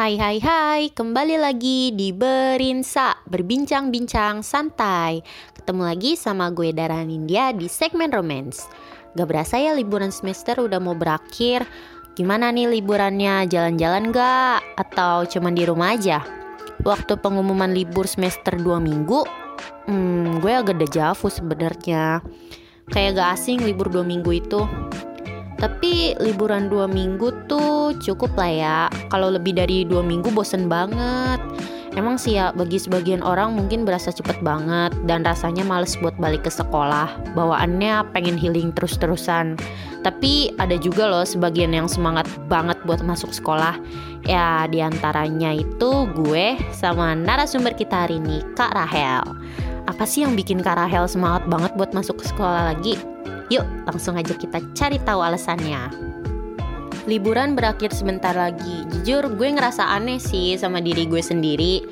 Hai hai hai, kembali lagi di Berinsa Berbincang-bincang santai Ketemu lagi sama gue Dara Nindya di segmen romance Gak berasa ya liburan semester udah mau berakhir Gimana nih liburannya? Jalan-jalan gak? Atau cuman di rumah aja? Waktu pengumuman libur semester 2 minggu Hmm, gue agak dejavu sebenarnya Kayak gak asing libur 2 minggu itu tapi liburan dua minggu tuh cukup lah ya. Kalau lebih dari dua minggu bosen banget. Emang sih ya bagi sebagian orang mungkin berasa cepet banget dan rasanya males buat balik ke sekolah. Bawaannya pengen healing terus-terusan. Tapi ada juga loh sebagian yang semangat banget buat masuk sekolah. Ya di antaranya itu gue sama narasumber kita hari ini Kak Rahel. Apa sih yang bikin Kak Rahel semangat banget buat masuk ke sekolah lagi? Yuk, langsung aja kita cari tahu alasannya. Liburan berakhir sebentar lagi. Jujur, gue ngerasa aneh sih sama diri gue sendiri.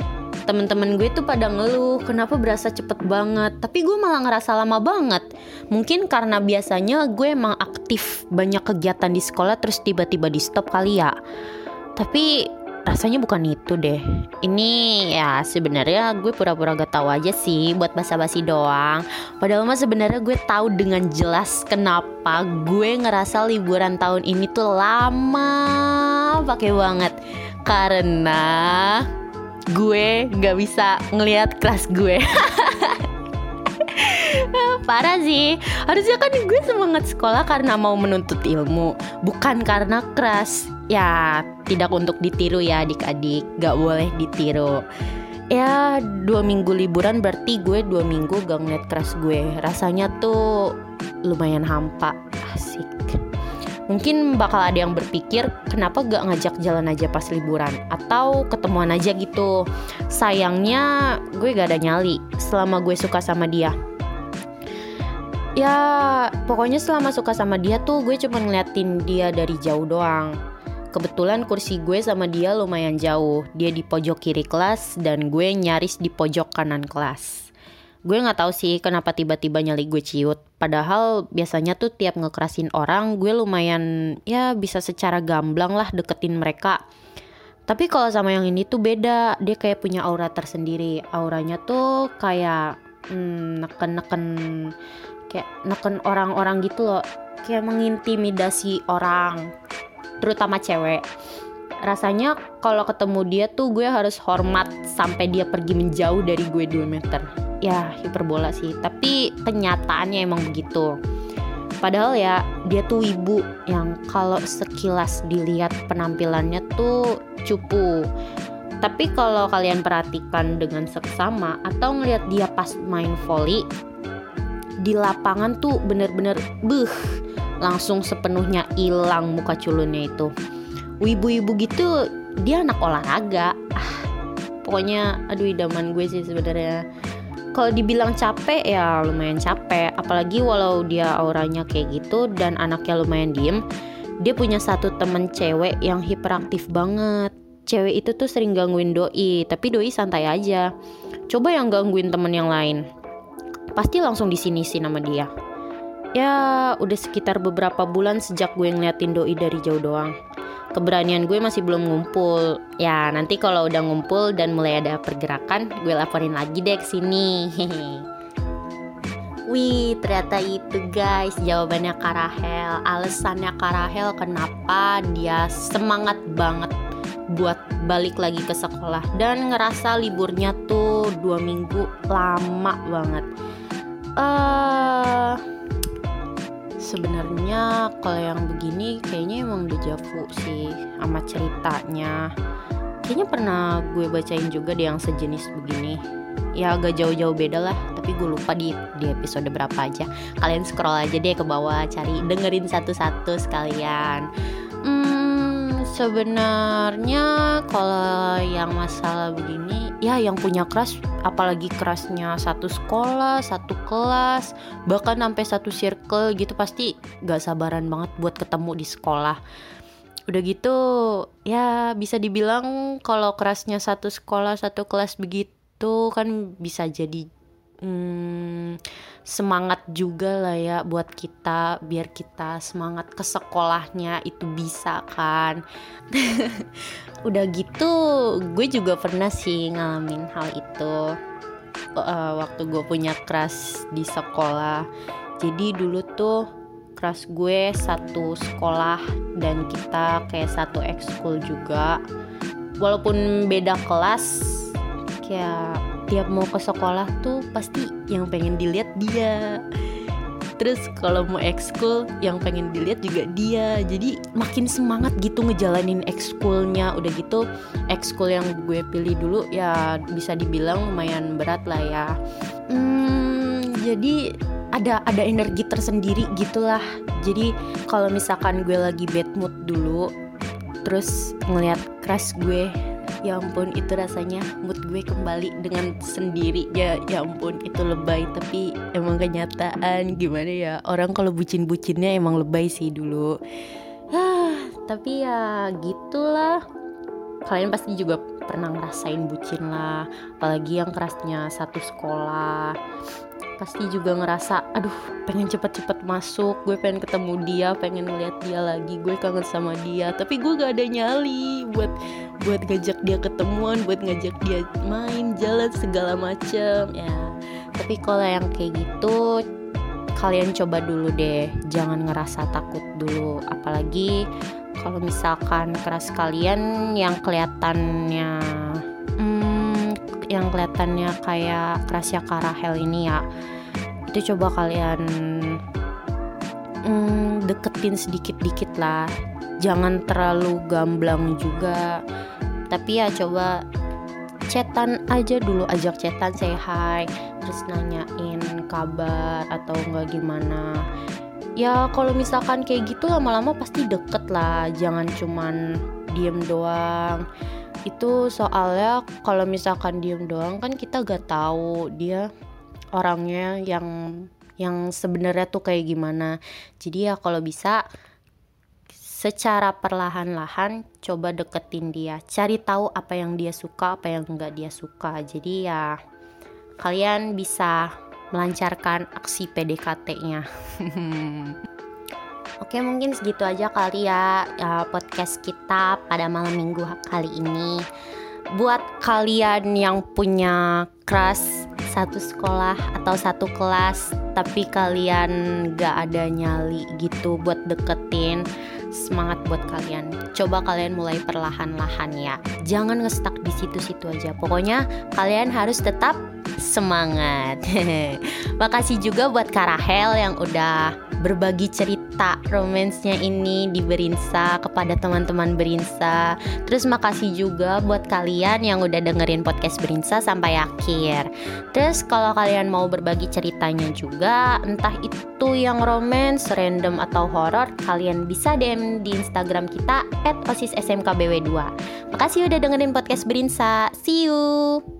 Temen-temen gue tuh pada ngeluh, kenapa berasa cepet banget. Tapi gue malah ngerasa lama banget. Mungkin karena biasanya gue emang aktif banyak kegiatan di sekolah terus tiba-tiba di stop kali ya. Tapi rasanya bukan itu deh. Ini ya sebenarnya gue pura-pura gak tahu aja sih buat basa-basi doang. Padahal mah sebenarnya gue tahu dengan jelas kenapa gue ngerasa liburan tahun ini tuh lama pakai banget. Karena gue gak bisa ngelihat kelas gue. Parah sih Harusnya kan gue semangat sekolah karena mau menuntut ilmu Bukan karena keras Ya tidak untuk ditiru ya adik-adik. Gak boleh ditiru. Ya dua minggu liburan berarti gue dua minggu gak ngeliat keras gue. Rasanya tuh lumayan hampa. Asik. Mungkin bakal ada yang berpikir kenapa gak ngajak jalan aja pas liburan? Atau ketemuan aja gitu. Sayangnya gue gak ada nyali selama gue suka sama dia. Ya pokoknya selama suka sama dia tuh gue cuma ngeliatin dia dari jauh doang Kebetulan kursi gue sama dia lumayan jauh. Dia di pojok kiri kelas dan gue nyaris di pojok kanan kelas. Gue nggak tahu sih kenapa tiba-tiba nyali gue ciut. Padahal biasanya tuh tiap ngekerasin orang gue lumayan ya bisa secara gamblang lah deketin mereka. Tapi kalau sama yang ini tuh beda. Dia kayak punya aura tersendiri. Auranya tuh kayak hmm, neken-neken kayak neken orang-orang gitu loh. Kayak mengintimidasi orang terutama cewek. Rasanya kalau ketemu dia tuh gue harus hormat sampai dia pergi menjauh dari gue 2 meter. Ya hiperbola sih. Tapi kenyataannya emang begitu. Padahal ya dia tuh ibu yang kalau sekilas dilihat penampilannya tuh cupu. Tapi kalau kalian perhatikan dengan seksama atau ngelihat dia pas main volley di lapangan tuh bener-bener beh langsung sepenuhnya hilang muka culunnya itu. Wibu-wibu gitu dia anak olahraga. Ah, pokoknya aduh idaman gue sih sebenarnya. Kalau dibilang capek ya lumayan capek. Apalagi walau dia auranya kayak gitu dan anaknya lumayan diem dia punya satu temen cewek yang hiperaktif banget. Cewek itu tuh sering gangguin doi tapi doi santai aja. Coba yang gangguin temen yang lain. Pasti langsung di sini sih nama dia ya udah sekitar beberapa bulan sejak gue ngeliatin doi dari jauh doang keberanian gue masih belum ngumpul. Ya, nanti kalau udah ngumpul dan mulai ada pergerakan, gue laporin lagi deh ke sini. Wih, ternyata itu guys jawabannya Karahel. Alasannya Karahel kenapa dia semangat banget buat balik lagi ke sekolah dan ngerasa liburnya tuh dua minggu lama banget. Eh uh, sebenarnya kalau yang begini kayaknya emang dejavu sih sama ceritanya. Kayaknya pernah gue bacain juga deh yang sejenis begini. Ya agak jauh-jauh beda lah tapi gue lupa di di episode berapa aja. Kalian scroll aja deh ke bawah cari dengerin satu-satu sekalian. Hmm, sebenarnya kalau yang masalah begini ya yang punya keras apalagi kerasnya satu sekolah satu kelas bahkan sampai satu circle gitu pasti gak sabaran banget buat ketemu di sekolah. Udah gitu ya bisa dibilang kalau kerasnya satu sekolah satu kelas begitu kan bisa jadi hmm, semangat juga lah ya buat kita biar kita semangat ke sekolahnya itu bisa kan. Udah gitu gue juga pernah sih ngalamin hal itu uh, waktu gue punya keras di sekolah. Jadi dulu tuh keras gue satu sekolah dan kita kayak satu ekskul juga. Walaupun beda kelas kayak tiap mau ke sekolah tuh pasti yang pengen dilihat dia. Terus kalau mau ekskul yang pengen dilihat juga dia. Jadi makin semangat gitu ngejalanin ekskulnya. Udah gitu ekskul yang gue pilih dulu ya bisa dibilang lumayan berat lah ya. Hmm, jadi ada ada energi tersendiri gitulah. Jadi kalau misalkan gue lagi bad mood dulu terus ngeliat crush gue ya ampun itu rasanya mood gue kembali dengan sendiri. Ya ya ampun itu lebay. Tapi emang kenyataan. Gimana ya? Orang kalau bucin-bucinnya emang lebay sih dulu. Ah tapi ya gitulah. Kalian pasti juga pernah ngerasain bucin lah. Apalagi yang kerasnya satu sekolah pasti juga ngerasa aduh pengen cepet-cepet masuk gue pengen ketemu dia pengen ngeliat dia lagi gue kangen sama dia. Tapi gue gak ada nyali buat buat ngajak dia ketemuan buat ngajak dia main jalan segala macem ya. Tapi kalau yang kayak gitu kalian coba dulu deh. Jangan ngerasa takut dulu. Apalagi kalau misalkan keras kalian yang kelihatannya yang kelihatannya kayak kerasnya Karahel ini ya. Itu coba kalian hmm, deketin sedikit-dikit lah. Jangan terlalu gamblang juga. Tapi ya coba chatan aja dulu ajak chatan say hi terus nanyain kabar atau enggak gimana. Ya kalau misalkan kayak gitu lama-lama pasti deket lah. Jangan cuman diem doang itu soalnya kalau misalkan diem doang kan kita gak tahu dia orangnya yang yang sebenarnya tuh kayak gimana. Jadi ya kalau bisa secara perlahan-lahan coba deketin dia. Cari tahu apa yang dia suka apa yang enggak dia suka. Jadi ya kalian bisa melancarkan aksi PDKT-nya Oke mungkin segitu aja kali ya, ya podcast kita pada malam minggu kali ini. Buat kalian yang punya crush satu sekolah atau satu kelas tapi kalian gak ada nyali gitu buat deketin semangat buat kalian. Coba kalian mulai perlahan-lahan ya. Jangan ngestak di situ-situ aja. Pokoknya kalian harus tetap semangat. Makasih juga buat Karahel yang udah berbagi cerita romansnya ini di Berinsa kepada teman-teman Berinsa. Terus makasih juga buat kalian yang udah dengerin podcast Berinsa sampai akhir. Terus kalau kalian mau berbagi ceritanya juga, entah itu yang romance, random atau horor, kalian bisa DM di Instagram kita @osissmkbw2. Makasih udah dengerin podcast Berinsa. See you.